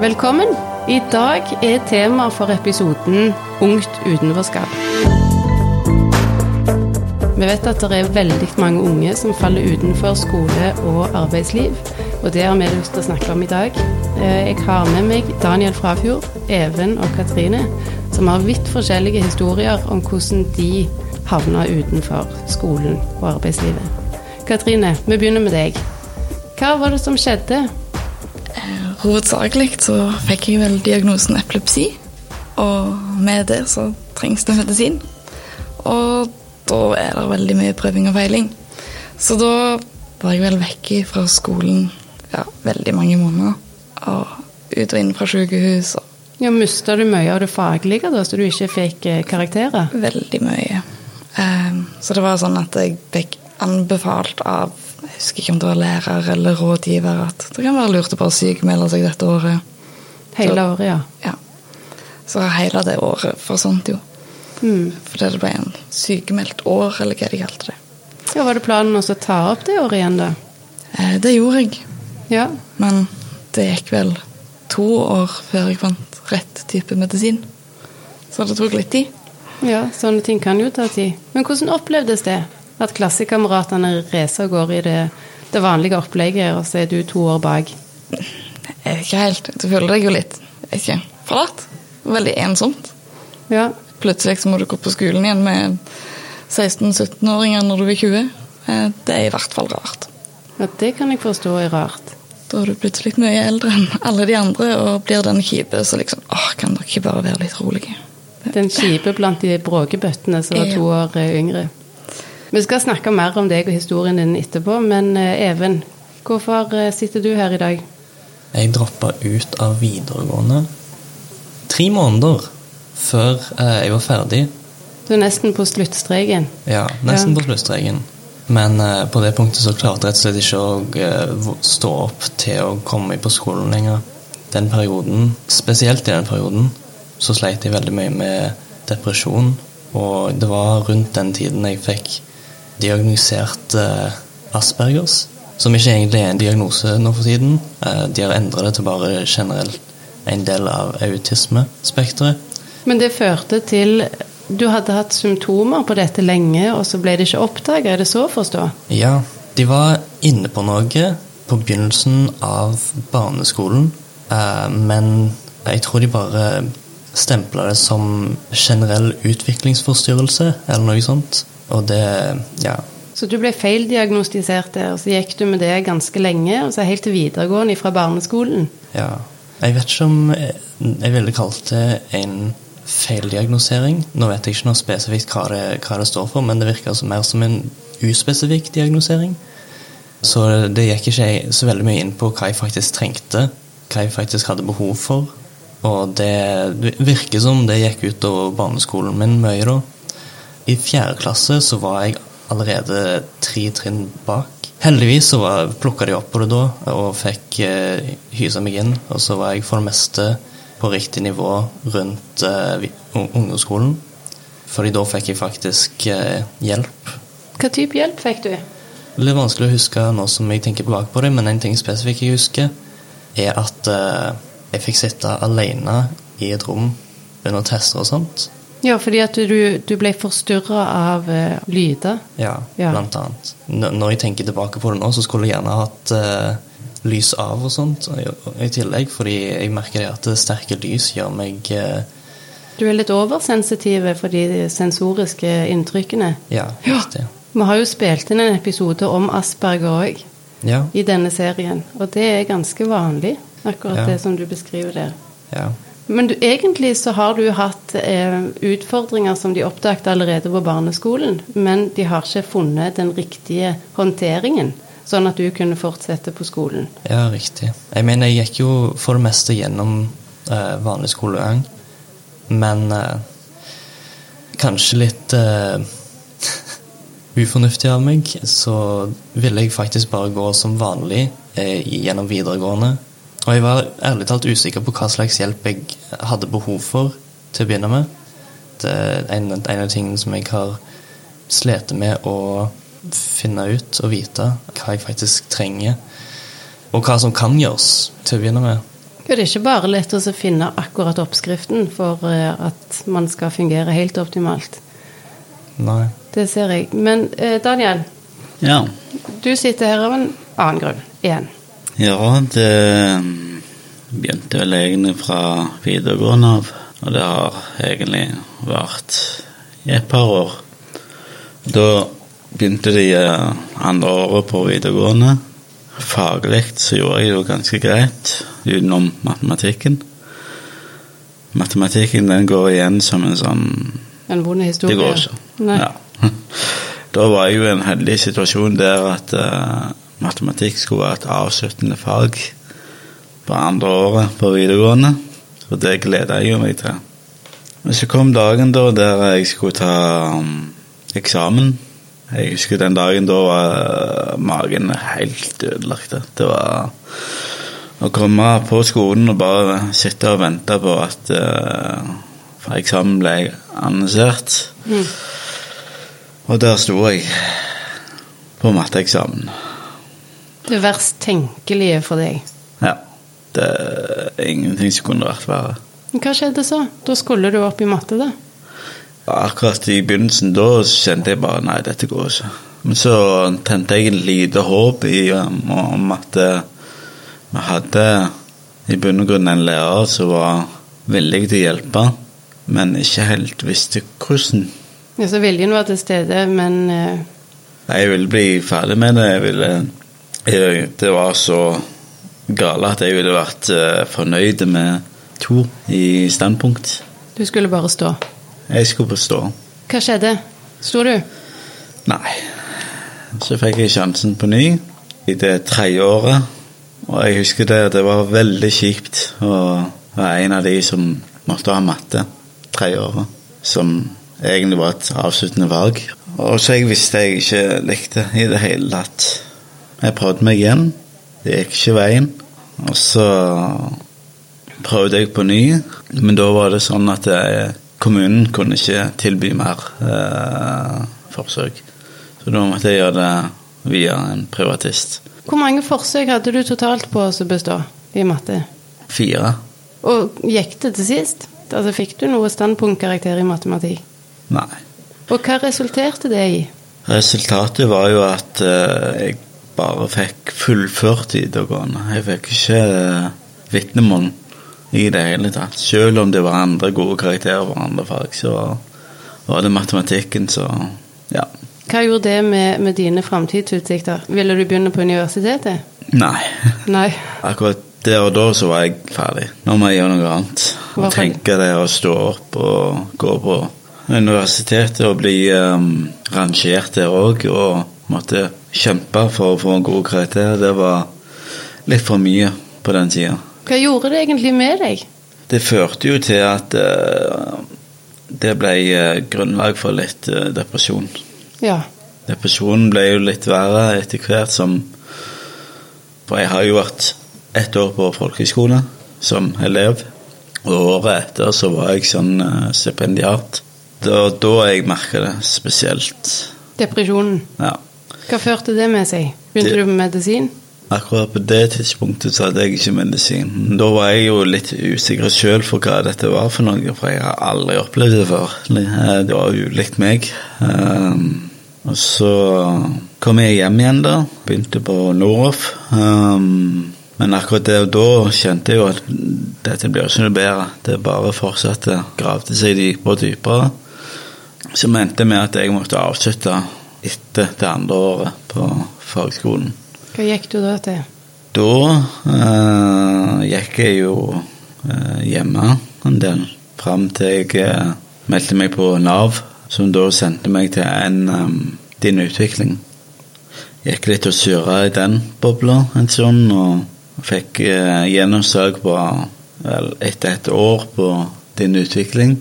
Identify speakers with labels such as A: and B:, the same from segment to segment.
A: Velkommen. I dag er tema for episoden Ungt utenforskap. Vi vet at det er veldig mange unge som faller utenfor skole og arbeidsliv, og det har vi lyst til å snakke om i dag. Eh, jeg har med meg Daniel Frafjord, Even og Katrine, som har vidt forskjellige historier om hvordan de havna utenfor skolen og arbeidslivet. Katrine, vi begynner med deg. Hva var det som skjedde?
B: Hovedsakelig så fikk jeg vel diagnosen epilepsi, og med det så trengs det medisin. Og da er det veldig mye prøving og feiling. Så da var jeg vel vekk fra skolen ja, veldig mange måneder. Og ut og inn fra sykehus.
A: Ja, Mista du mye av det faglige da, så du ikke fikk eh, karakterer?
B: veldig mye. Ehm, så det var sånn at jeg fikk anbefalt av jeg husker ikke om det var lærer eller rådgiver at det kan være lurt å bare sykemelde seg dette året.
A: Hele året, ja.
B: Ja. Så hele det året forsvant jo.
A: Mm.
B: Fordi det ble en sykemeldt år, eller hva de kalte det.
A: Ja, Var det planen å ta opp det året igjen, da?
B: Eh, det gjorde jeg,
A: Ja.
B: men det gikk vel to år før jeg fant rett type medisin. Så det tok litt tid.
A: ja, sånne ting kan jo ta tid. Men hvordan opplevdes det? At klassekameratene racer av gårde i det, det vanlige opplegget, og så er du to år bak?
B: Jeg vet ikke helt. Du føler deg jo litt ikke, forlatt. Veldig ensomt.
A: Ja.
B: Plutselig så må du gå på skolen igjen med 16-17-åringer når du er 20. Eh, Det er i hvert fall rart.
A: ja, det kan jeg forstå er rart.
B: Da er du plutselig mye eldre enn alle de andre og blir den kjipe så liksom åh, Kan dere ikke bare være litt rolige?
A: Den kjipe blant de bråkebøttene som var to år eh, yngre. Vi skal snakke mer om deg og historien din etterpå, men eh, Even, hvorfor eh, sitter du her i dag?
C: Jeg droppa ut av videregående tre måneder før eh, jeg var ferdig.
A: Du er nesten på sluttstreken.
C: Ja, nesten
A: Ja.
C: på sluttstreken. Men på det punktet så klarte jeg rett og slett ikke å stå opp til å komme meg på skolen lenger. Den perioden, spesielt i den perioden, så sleit jeg veldig mye med depresjon. Og det var rundt den tiden jeg fikk diagnosert eh, Aspergers. Som ikke egentlig er en diagnose nå for tiden. Eh, de har endret det til bare generelt en del av autismespekteret.
A: Men det førte til Du hadde hatt symptomer på dette lenge, og så ble det ikke oppdaga. Er det så å forstå?
C: Ja, de var inne på noe på begynnelsen av barneskolen, eh, men jeg tror de bare stempla det som generell utviklingsforstyrrelse, eller noe sånt. Og det Ja.
A: Så du ble feildiagnostisert der, og så gikk du med det ganske lenge, og så helt til videregående fra barneskolen.
C: ja. Jeg vet ikke om jeg, jeg ville kalt det en feildiagnosering. Nå vet jeg ikke noe spesifikt hva det, hva det står for, men det virker altså mer som en uspesifikk diagnosering. Så det gikk ikke jeg så veldig mye inn på hva jeg faktisk trengte, hva jeg faktisk hadde behov for. Og det, det virker som det gikk ut over barneskolen min mye, da. I fjerde klasse så var jeg allerede tre trinn bak. Heldigvis så var- plukka de opp på det da og fikk eh, hysa meg inn. Og så var jeg for det meste på riktig nivå rundt eh, ungdomsskolen. Fordi da fikk jeg faktisk eh, hjelp.
A: Hva type hjelp fikk du?
C: Litt vanskelig å huske nå som jeg tenker tilbake på det, men en ting spesifikt jeg husker, er at eh, jeg fikk sitte alene i et rom under tester og sånt.
A: Ja, fordi at du, du ble forstyrra av uh, lyder.
C: Ja,
A: Ja.
C: blant annet. N- Når jeg tenker tilbake på det nå, så skulle jeg gjerne hatt uh, lys av og sånt i, i tillegg, fordi jeg merker det at sterke lys gjør meg uh,
A: Du er litt oversensitiv for de sensoriske inntrykkene.
C: Ja, riktig.
A: Vi har jo spilt inn en episode om Asperger òg
C: Ja,
A: i denne serien, og det er ganske vanlig, akkurat
C: Ja.
A: det som du beskriver der.
C: ja.
A: Men du, egentlig så har du hatt eh, utfordringer som de oppdaget allerede på barneskolen, men de har ikke funnet den riktige håndteringen, sånn at du kunne fortsette på skolen.
C: Ja, riktig. Jeg mener, jeg gikk jo for det meste gjennom eh, vanlig skolegang, men eh, kanskje litt eh, ufornuftig av meg, så ville jeg faktisk bare gå som vanlig eh, gjennom videregående. Og jeg var ærlig talt usikker på hva slags hjelp jeg hadde behov for til å begynne med. Det er en, en av tingene som jeg har slitt med å finne ut og vite hva jeg faktisk trenger, og hva som kan gjøres til å begynne med.
A: Ja, det er ikke bare lett å finne akkurat oppskriften for eh, at man skal fungere helt optimalt.
C: Nei.
A: Det ser jeg. Men eh, Daniel,
D: Ja.
A: du sitter her av en annen grunn. Igjen.
D: Ja, det begynte vel egentlig fra videregående av, og det har egentlig vært i et par år. Da begynte de eh, andre året på videregående. Faglig så gjorde jeg det jo ganske greit, utenom matematikken. Matematikken den går igjen som en sånn
A: En vond historie.
D: Det går ikke. Ja. Da var jeg jo i en heldig situasjon der at eh, matematikk skulle være et avsluttende fag på andre året på videregående. Og det gleda jeg meg til. Men så kom dagen da der jeg skulle ta um, eksamen. Jeg husker den dagen da var magen helt ødelagt. Det var å komme på skolen og bare sitte og vente på at uh, eksamen ble annonsert. Og der sto jeg på matteeksamen.
A: Det verst tenkelige for deg.
D: Ja. Det er ingenting som kunne vært verre.
A: Hva skjedde så? Da skulle du opp i matte, da?
D: Akkurat i begynnelsen da kjente jeg bare nei, dette går ikke. Men så tente jeg et lite håp i, um, om at eh, vi hadde i bunn og grunn en lærer som var villig til å hjelpe, men ikke helt visste hvordan.
A: Ja, så viljen var til stede, men eh,
D: Jeg ville bli ferdig med det. Jeg ville, det var så gale at jeg ville vært eh, fornøyd med to i standpunkt.
A: du skulle bare stå.
D: Jeg skulle bare stå.
A: Hva skjedde? Sto du?
D: Nei. Så fikk jeg sjansen på ny i det tredje året. Og jeg husker det, det var veldig kjipt å være en av de som måtte ha matte tredje året. Som egentlig var et avsluttende valg. Og så jeg visste jeg ikke likte i det hele tatt. Jeg prøvde meg igjen. Det gikk ikke veien. Og så prøvde jeg på ny, men da var det sånn at jeg, kommunen kunne ikke tilby mer eh, forsøk. Så da måtte jeg gjøre det via en privatist.
A: Hvor mange forsøk hadde du totalt på å bestå i matte?
D: Fire?
A: Og gikk det til sist? Altså Fikk du noe standpunktkarakter i matematikk?
D: Nei.
A: Og hva resulterte det i?
D: Resultatet var jo at eh, jeg bare fikk fullført videregående. Jeg fikk ikke eh, vitnemål i det hele tatt. Selv om det var andre gode karakterer på andre fag, så var, det matematikken, så ja.
A: Hva gjorde det med, med dine framtidsutsikter? Ville du begynne på universitetet?
D: Nei.
A: Nei.
D: Akkurat der og da så var jeg ferdig. Nå må jeg gjøre noe annet.
A: Å
D: tenke det å stå opp og gå på universitetet og bli um, rangert der òg, og måtte kjempe for å få en god karakter, det var litt for mye på den tida.
A: Hva gjorde det egentlig med deg?
D: Det førte jo til at uh, det ble eh, grunnlag for litt uh, depresjon.
A: Ja.
D: Depresjonen ble jo litt verre etter hvert som For jeg har jo vært ett år på folkehøyskole som elev, og året etter så var jeg sånn stipendiat. Det var da jeg merka det spesielt.
A: Depresjonen.
D: Ja.
A: Hva førte det med seg? Begynte
D: Det-
A: du med medisin?
D: Akkurat på det tidspunktet så hadde jeg ikke medisin. Da var jeg jo litt usikker sjøl for hva dette var for noe, for jeg har aldri opplevd det før. Det var ulikt meg. Um, og så kom jeg hjem igjen, da. Begynte på Noroff. Um, men akkurat det og da kjente jeg jo at dette blir ikke noe bedre. Det bare fortsatte. Gravde seg dypere og dypere. Så mente med at jeg måtte avslutte etter det andre året på fagskolen.
A: Hva gikk du da til?
D: Da eh, gikk jeg jo eh, hjemme en del, fram til jeg eh, meldte meg på Nav, som da sendte meg til en um, Din Utvikling. Gikk litt og surra i den bobla en stund, og fikk eh, gjennomslag på vel, etter et år på Din Utvikling,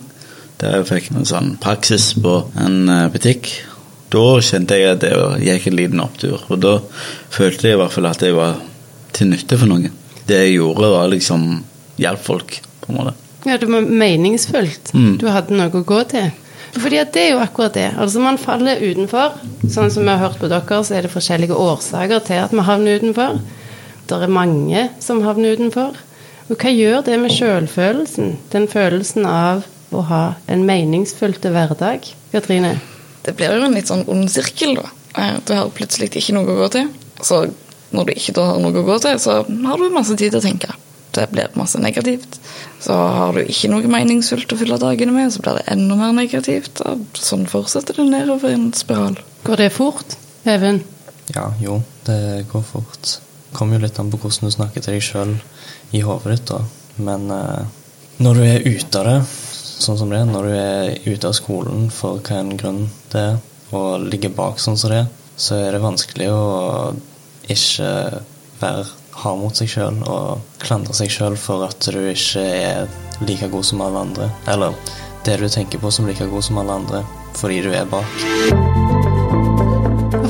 D: der jeg fikk en sånn praksis på en eh, butikk. Da kjente jeg at det gikk en liten opptur, og da følte jeg i hvert fall at jeg var til nytte for noen. Det jeg gjorde, var liksom hjelp folk, på en måte.
A: Ja, det var meningsfullt.
D: Mm.
A: Du hadde noe å gå til. Fordi at det er jo akkurat det. Altså Man faller utenfor. Sånn som vi har hørt på dere, så er det forskjellige årsaker til at vi havner utenfor. Det er mange som havner utenfor. Og hva gjør det med sjølfølelsen? Den følelsen av å ha en meningsfylt hverdag? Katrine?
B: Det blir jo en litt sånn ond sirkel, da. Eh, Du har plutselig ikke noe å gå til. Så når du ikke da har noe å gå til, så har du masse tid til å tenke. Det blir masse negativt. Så har du ikke noe meningsfullt å fylle dagene med, så blir det enda mer negativt. Og sånn fortsetter det nedover i en spiral.
A: Går det fort? Even?
C: Ja, jo, det går fort. Kommer jo litt an på hvordan du snakker til deg sjøl i hodet ditt, da. Men eh, når du er ute av det, sånn som det er, når du er ute av skolen for hva en grunn det er, og ligger bak sånn som det er, så er det vanskelig å ikke være hard mot seg sjøl og klandre seg sjøl for at du ikke er like god som alle andre. Eller det du tenker på som like god som alle andre, fordi du er bak.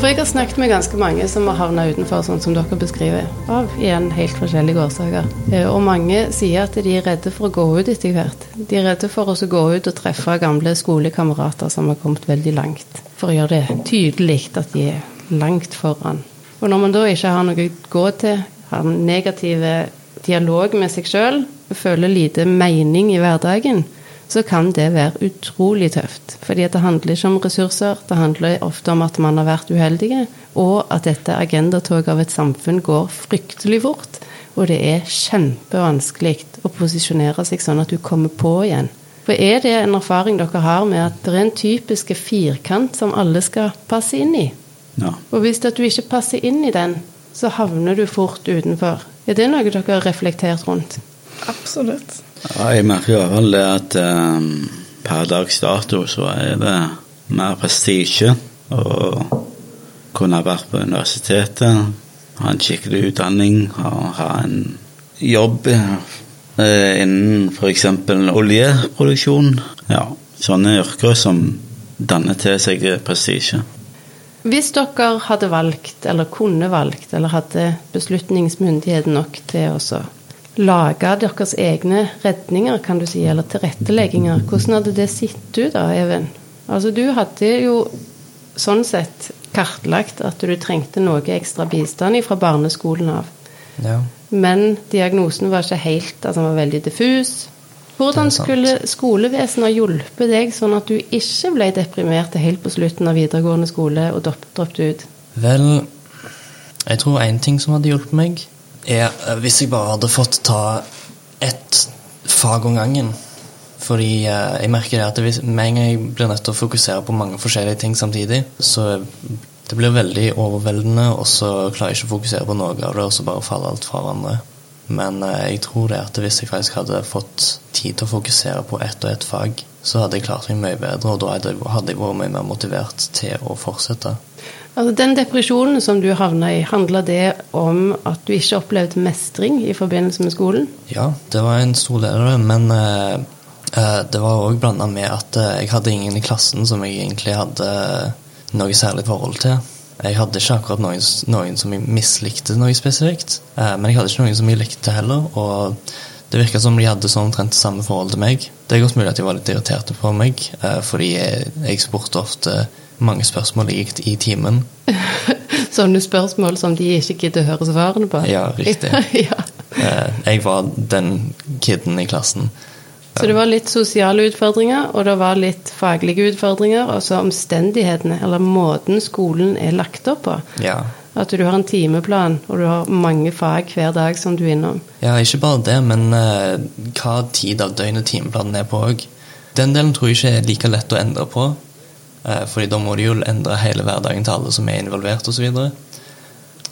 A: For jeg har snakket med ganske mange som har havna utenfor, sånn som dere beskriver, av igjen helt forskjellige årsaker. Eh, Og mange sier at de er redde for å gå ut etter hvert. De er redde for å gå ut og treffe gamle skolekamerater som har kommet veldig langt, for å gjøre det tydelig at de er langt foran. Og når man da ikke har noe å gå til, har negativ dialog med seg sjøl, føler lite mening i hverdagen, så kan det være utrolig tøft. Fordi det handler ikke om ressurser, det handler ofte om at man har vært uheldige, og at dette agendatoget av et samfunn går fryktelig fort. Og det er kjempevanskelig å posisjonere seg sånn at du kommer på igjen. For er det en erfaring dere har med at det er en typiske firkant som alle skal passe inn i?
D: Ja.
A: Og hvis du ikke passer inn i den, så havner du fort utenfor. Er det noe dere har reflektert rundt?
B: Absolutt.
D: Ja, jeg merker i hvert fall det at um, per dags dato så er det mer prestisje å kunne vært på universitetet, ha en skikkelig utdanning, ha, ha en jobb eh, innen f.eks. oljeproduksjon. Ja, sånne yrker som danner til seg prestisje.
A: Hvis dere hadde valgt, eller kunne valgt, eller hadde beslutningsmyndighet nok til å så lage deres egne redninger, kan du si, eller tilrettelegginger, hvordan hadde det sett ut da, Even? Altså, du hadde jo sånn sett kartlagt at du trengte noe ekstra bistand fra barneskolen av.
C: Ja.
A: Men diagnosen var ikke helt, altså den var veldig diffus. Hvordan skulle skolevesenet ha hjulpet deg sånn at du ikke ble deprimert helt på slutten av videregående skole og dropp- droppet ut?
C: Vel, jeg tror én ting som hadde hjulpet meg, er eh, hvis jeg bare hadde fått ta ett fag om gangen. Fordi eh, jeg merker det at hvis, med en gang jeg blir nødt til å fokusere på mange forskjellige ting samtidig, så det blir veldig overveldende, og så klarer jeg ikke å fokusere på noe av det, og så bare faller alt fra hverandre. Men eh, jeg tror det at hvis jeg faktisk hadde fått tid til å fokusere på ett og ett fag, så hadde jeg klart meg mye bedre, og da hadde jeg vært mye mer motivert til å fortsette.
A: Altså, den depresjonen som du havna i, handla det om at du ikke opplevde mestring i forbindelse med skolen?
C: Ja, det var en stor del av det, men eh, eh, det var òg blanda med at eh, jeg hadde ingen i klassen som jeg egentlig hadde noe særlig forhold til. Jeg hadde ikke akkurat noen, noen som jeg mislikte noe spesifikt, eh, men jeg hadde ikke noen som jeg likte heller, og det virka som de hadde sånn omtrent samme forhold til meg. Det er godt mulig at de var litt irriterte på meg, eh, fordi jeg, jeg spurte ofte mange spørsmål gikk i timen.
A: Sånne spørsmål som de ikke gidder å høre svarene på?
C: Ja, riktig.
A: ja.
C: Eh, Jeg var den kiden i klassen.
A: Så det var litt sosiale utfordringer, og det var litt faglige utfordringer, og så omstendighetene, eller måten skolen er lagt opp på.
C: Ja.
A: At du har en timeplan, og du har mange fag hver dag som du er innom.
C: Ja, ikke bare det, men eh, hva tid av døgnet timeplanen er på òg. Den delen tror jeg ikke er like lett å endre på, fordi da må du jo endre hele hverdagen til alle som er involvert osv.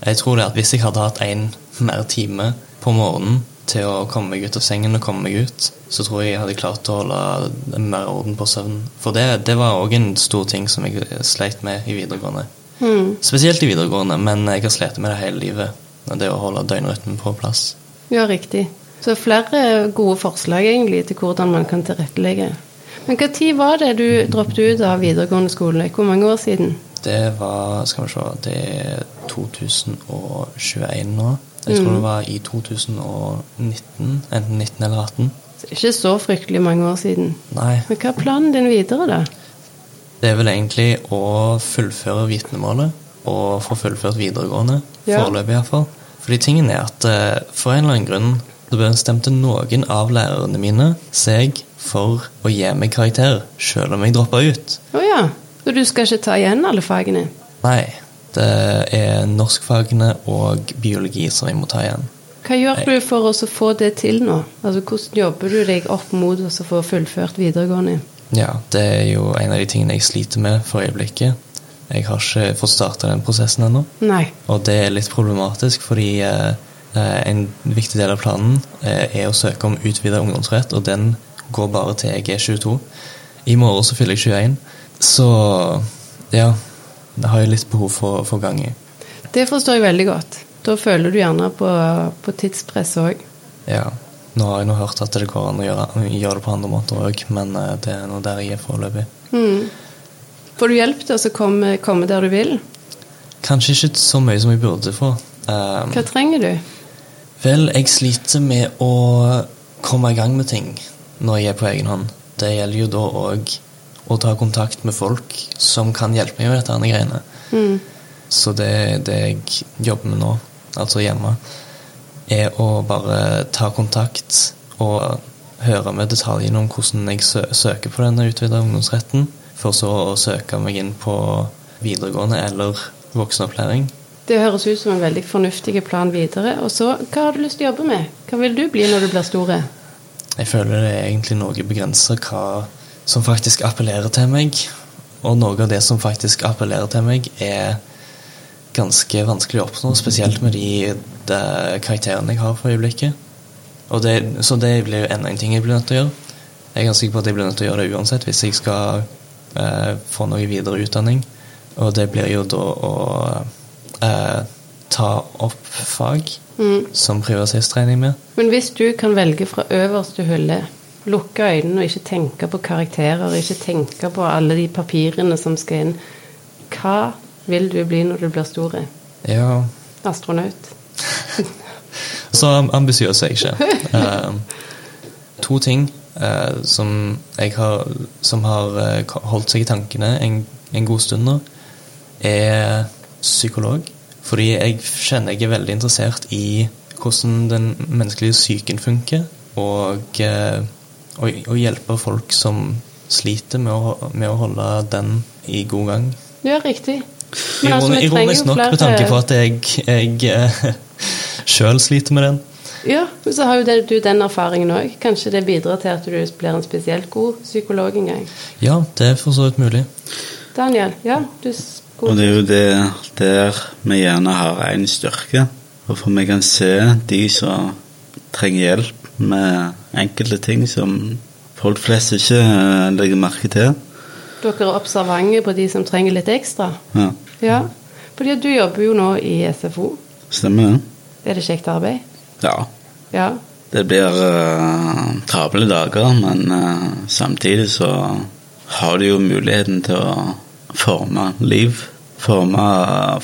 C: Jeg tror det at hvis jeg hadde hatt en mer time på morgenen til å komme meg ut av sengen og komme meg ut, så tror jeg jeg hadde klart å holde mer orden på søvnen. For det, det var òg en stor ting som jeg sleit med i videregående.
A: Mm.
C: Spesielt i videregående, men jeg har slitt med det hele livet. Det å holde døgnrytmen på plass.
A: Ja, riktig. Så flere gode forslag egentlig til hvordan man kan tilrettelegge. Men hva tid var det du droppet ut av videregående skole? Hvor mange år siden?
C: Det var Skal vi se Det er 2021 nå. Jeg tror
A: Mm.
C: det var i 2019. Enten 19 eller 18.
A: Så ikke så fryktelig mange år siden.
C: Nei.
A: Men hva er planen din videre, da?
C: Det er vel egentlig å fullføre vitnemålet og få fullført videregående.
A: Ja.
C: Foreløpig, iallfall. Fordi tingen er at eh, for en eller annen grunn så bestemte noen av lærerne mine seg for å gi meg karakter, selv om jeg droppa ut.
A: Å ja. Så du skal ikke ta igjen alle fagene?
C: Nei, det er norskfagene og biologi som jeg må ta igjen.
A: Hva gjør du for å få det til nå? Altså, Hvordan jobber du deg opp mot å få fullført videregående?
C: Ja, det er jo en av de tingene jeg sliter med for øyeblikket. Jeg har ikke fått starta den prosessen ennå. Og det er litt problematisk, fordi eh, en viktig del av planen eh, er å søke om utvida ungdomsrett, og den går bare til jeg er 22. I morgen så fyller jeg 21. Så ja, det har jeg litt behov for å få gang i.
A: Det forstår jeg veldig godt. Da føler du gjerne på, på tidspress òg.
C: Ja. Nå har jeg nå hørt at det går an å gjøre, gjøre det på andre måter òg, men eh, det er nå der jeg er foreløpig.
A: Mm. Får du hjelp til å komme, komme der du vil?
C: Kanskje ikke så mye som jeg burde få. Um,
A: Hva trenger du?
C: Vel, jeg sliter med å komme i gang med ting når jeg er på egen hånd. Det gjelder jo da òg å ta kontakt med folk som kan hjelpe meg med dette andre greiene.
A: Mm.
C: Så det er det jeg jobber med nå, altså hjemme, er å bare ta kontakt og høre med detaljene om hvordan jeg sø søker på denne utvida ungdomsretten, for så å søke meg inn på videregående eller voksenopplæring.
A: Det høres ut som en veldig fornuftig plan videre. Og så, hva har du lyst til å jobbe med? Hva vil du bli når du blir stor?
C: Jeg føler det er egentlig noe begrensa hva som faktisk appellerer til meg. Og noe av det som faktisk appellerer til meg, er ganske vanskelig å oppnå, spesielt med de, de karakterene jeg har for øyeblikket. Det, så det blir jo enda en ting jeg blir nødt til å gjøre. Jeg er ganske sikker på at jeg blir nødt til å gjøre det uansett hvis jeg skal eh, få noe videre utdanning. Og det blir jo da å eh, ta opp fag
A: Mm.
C: som regner jeg med.
A: Men hvis du kan velge fra øverste hylle, lukke øynene og ikke tenke på karakterer, ikke tenke på alle de papirene som skal inn, hva vil du bli når du blir stor?
C: Ja,
A: Astronaut?
C: Så ambisiøs er jeg ikke. Eh, to ting eh, som, jeg har, som har eh, holdt seg i tankene en, en god stund nå, er psykolog. Fordi jeg kjenner jeg er veldig interessert i hvordan den menneskelige psyken funker, og eh, å, å hjelpe folk som sliter med å, med å holde den i god gang.
A: Ja, riktig. Men altså, vi
C: Ironisk nok med tanke på at jeg, jeg eh, sjøl sliter med den.
A: Ja, men så har jo det, du den erfaringen òg. Kanskje det bidrar til at du blir en spesielt god psykolog en gang.
C: Ja, det er for så vidt mulig.
A: Daniel, ja, du
D: Og det er jo det der vi gjerne har en styrke. Og Hvorfor vi kan se de som trenger hjelp med enkelte ting som folk flest ikke eh, legger merke til.
A: Dere er observante på de som trenger litt ekstra.
D: Ja,
A: Ja, fordi du jobber jo nå i SFO.
D: stemmer det?
A: Er det kjekt arbeid?
D: Ja.
A: Ja.
D: Det blir uh, travle dager, men uh, samtidig så har du jo muligheten til å forme liv. Forme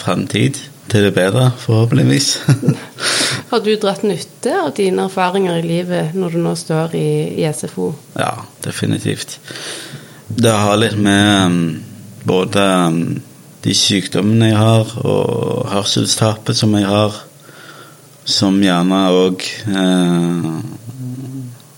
D: fremtid til det bedre, forhåpentligvis.
A: Har du dratt nytte av dine erfaringer i livet når du nå står i, i SFO?
D: Ja, definitivt. Det har litt med um, både um, de sykdommene jeg har, og hørselstapet som jeg har, som gjerne òg eh,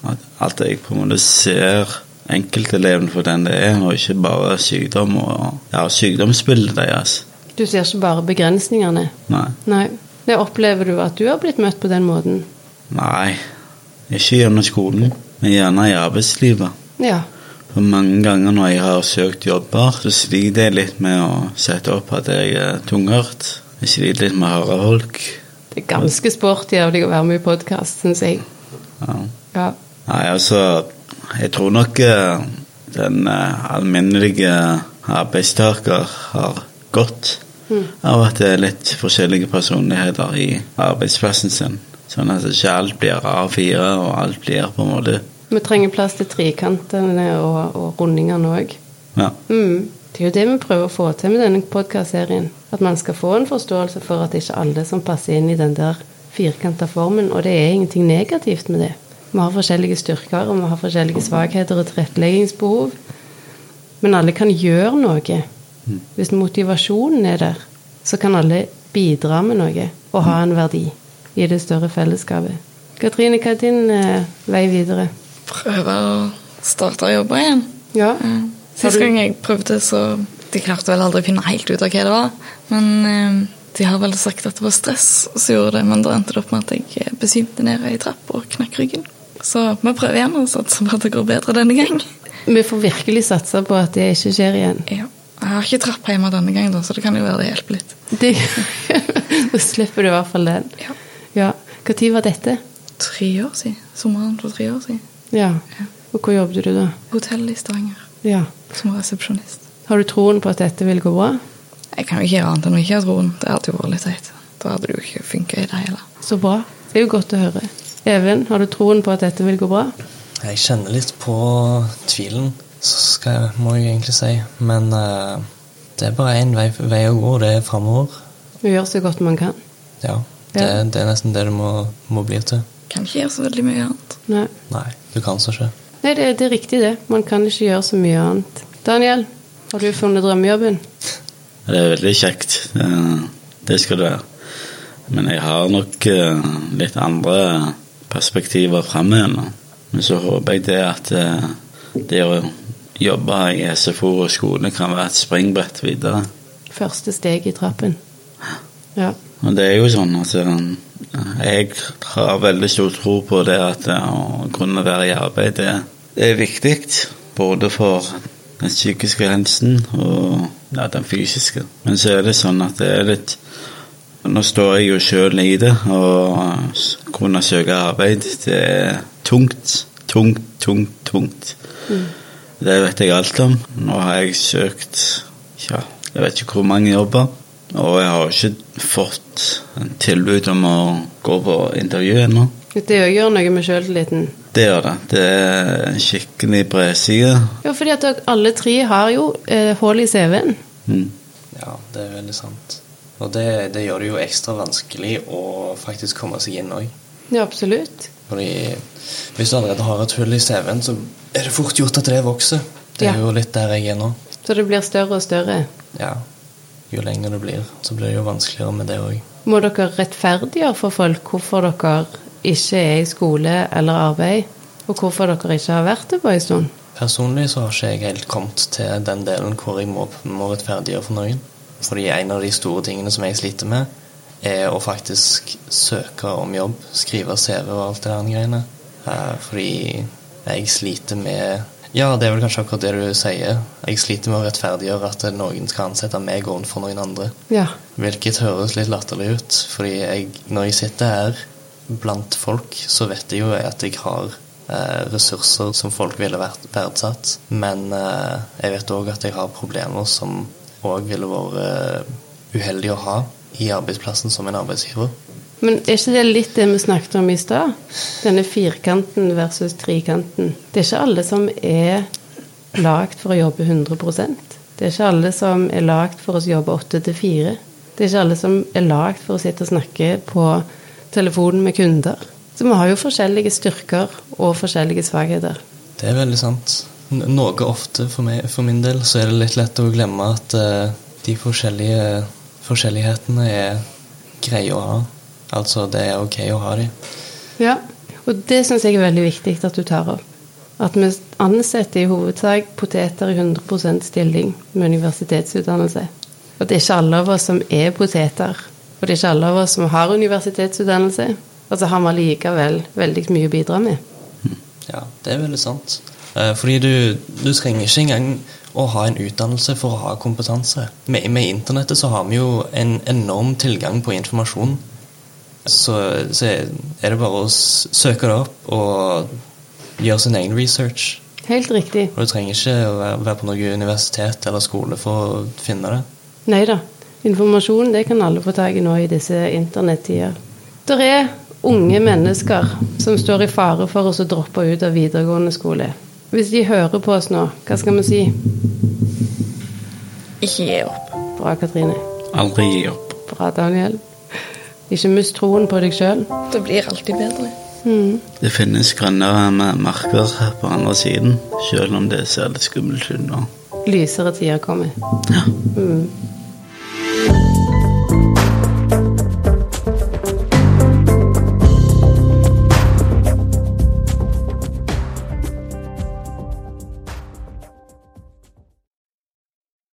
D: at, at jeg på en måte ser enkelteleven for den det er, og ikke bare sykdom og ja, sykdomsbildet deres.
A: Du ser ikke bare begrensningene.
D: Nei.
A: Nei. Det opplever du at du har blitt møtt på den måten?
D: Nei, ikke gjennom skolen, men gjerne i arbeidslivet.
A: Ja.
D: For mange ganger når jeg har søkt jobber, så sliter jeg litt med å sette opp at jeg er tunghørt. Jeg sliter litt med å høre folk.
A: Det er ganske sporty av deg å være med i podkast, syns jeg.
D: Ja.
A: Ja.
D: Nei, altså Jeg tror nok eh, den eh, alminnelige arbeidstaker har godt av at det er litt forskjellige personligheter i arbeidsplassen sin. Sånn at ikke alt blir A4, og alt blir på en måte
A: Vi trenger plass til trekantene og, og rundingene òg.
D: Ja.
A: Mm. Det er jo det vi prøver å få til med denne podkastserien. At man skal få en forståelse for at det ikke er alle som passer inn i den der firkanta formen. Og det er ingenting negativt med det. Vi har forskjellige styrker, og vi har forskjellige svakheter og tilretteleggingsbehov. Men alle kan gjøre noe. Hvis motivasjonen er der, så kan alle bidra med noe og ha en verdi i det større fellesskapet. Katrine, hva er din eh, vei videre?
B: Prøve å starte å jobbe igjen.
A: Ja.
B: Eh, Sist gang jeg prøvde, så De klarte vel aldri å finne helt ut av hva det var. Men eh, de har vel sagt at det var stress som gjorde det, men da endte det opp med at jeg eh, besvimte ned ei trapp og knakk ryggen. Så vi prøver igjen og satser på at det går bedre denne gang.
A: Vi får virkelig satse på at det ikke skjer igjen.
B: Ja. Jeg har ikke trapp hjemme denne gang, så det kan jo være det hjelper litt.
A: Det, da slipper du i hvert fall den.
B: Ja.
A: Ja. Når var dette?
B: Tre år siden. Sommeren for tre år siden.
A: Ja.
B: Ja.
A: Og hvor jobbet du da?
B: Hotell i Stavanger
A: Ja.
B: som resepsjonist.
A: Har du troen på at dette vil gå bra?
B: Jeg kan jo ikke gjøre annet enn å ikke ha troen. Det hadde jo vært litt teit. Da hadde det jo ikke funka i det hele.
A: Så bra. Det er jo godt å høre. Even, har du troen på at dette vil gå bra?
C: Jeg kjenner litt på tvilen, så skal jeg, må jeg egentlig si. Men uh, det er bare én vei, vei å gå, og det er framover.
A: Vi gjør så godt man kan.
C: Ja. Det,
A: Ja.
C: det er nesten det det må, må bli til.
B: Kan ikke gjøre så veldig mye annet.
A: Nei,
C: Nei, du kan så ikke.
A: Nei det, det er riktig det. Man kan ikke gjøre så mye annet. Daniel, har du funnet drømmejobben?
D: Det er veldig kjekt. Eh, Det skal du være. Men jeg har nok eh, litt andre perspektiver framover nå. Men så håper jeg det at eh, det å jobbe i SFO og skole kan være et springbrett videre.
A: Første steg i trappen. Ja.
D: Og det er jo sånn at eh, jeg har veldig stor tro på det at eh, å kunne være i arbeid, det er viktig. Både for den psykiske helsen og ja, den fysiske. Men så er det sånn at det er litt Nå står jeg jo sjøl i det, og s- kunne søke arbeid, det er tungt. Tungt, tungt, tungt. Det vet jeg alt om. Nå har jeg søkt ja, jeg vet ikke hvor mange jobber. Og jeg har ikke fått en tilbud om å gå på intervju ennå.
A: Det gjør noe med sjøltilliten.
D: Det gjør det. Det er en skikkelig bredside.
A: Ja, fordi at dere alle tre har jo eh, hull i CV-en.
D: Mm.
C: Ja, det er veldig sant. Og det, det gjør det jo ekstra vanskelig å faktisk komme seg inn òg.
A: Ja, absolutt.
C: Fordi hvis du allerede har et hull i CV-en, så er det fort gjort at det vokser. Det er
A: Ja.
C: jo litt der jeg er nå.
A: Så det blir større og større.
C: Ja. Jo lenger det blir, så blir det jo vanskeligere med det òg.
A: Må dere rettferdiggjøre for folk hvorfor dere ikke er i skole eller arbeid, og hvorfor dere ikke har vært det på en stund?
C: Personlig så har ikke jeg helt kommet til den delen hvor jeg må, må rettferdiggjøre for noen. Fordi en av de store tingene som jeg sliter med, er å faktisk søke om jobb, skrive CV og alt det der greiene. Eh, fordi jeg sliter med Ja, det er vel kanskje akkurat det du sier. Jeg sliter med å rettferdiggjøre at noen skal ansette meg overfor noen andre.
A: Ja.
C: Hvilket høres litt latterlig ut, fordi jeg, når jeg sitter her blant folk, så vet jeg jo at jeg har eh, ressurser som folk ville vært verdsatt. Men eh, jeg vet òg at jeg har problemer som òg ville vært eh, uheldig å ha i arbeidsplassen som en arbeidsgiver.
A: Men er ikke det litt det vi snakket om i stad? Denne firkanten versus trikanten. Det er ikke alle som er lagd for å jobbe 100% Det er ikke alle som er lagd for å jobbe 8 til 4. Det er ikke alle som er lagd for å sitte og snakke på telefonen med kunder. Så vi har jo forskjellige styrker og forskjellige svakheter.
C: Det er veldig sant. Noe ofte for, meg, for min del så er det litt lett å glemme at uh, de forskjellige forskjellighetene er greie å ha. Altså, det er ok å ha de.
A: Ja, og det syns jeg er veldig viktig at du tar opp. At vi ansetter i hovedsak poteter i 100 stilling med universitetsutdannelse. Og det er ikke alle av oss som er poteter. Og det er ikke alle av oss som har universitetsutdannelse. Og så har vi likevel veldig mye å bidra med.
C: Ja, det er veldig sant. Eh, Fordi du, du trenger ikke engang å ha en utdannelse for å ha kompetanse. Med, med internettet så har vi jo en enorm tilgang på informasjon. Så, så er det bare å søke det opp og gjøre sin egen research.
A: Helt riktig.
C: Og du trenger ikke å være, være på noe universitet eller skole for å finne det.
A: Nei da. Informasjon det kan alle få tak i nå i disse internettider. Det er unge mennesker som står i fare for å droppe ut av videregående skole. Hvis de hører på oss nå, hva skal vi si?
B: Ikke gi opp.
A: Bra, Katrine.
D: Aldri gi opp.
A: Bra, Daniel. Ikke mist troen på deg sjøl.
B: Det blir alltid bedre.
A: Mm.
D: Det finnes grønnere marker på andre siden, selv om det ser litt skummelt ut nå.
A: Lysere tider kommer.
D: Ja.
A: Mm.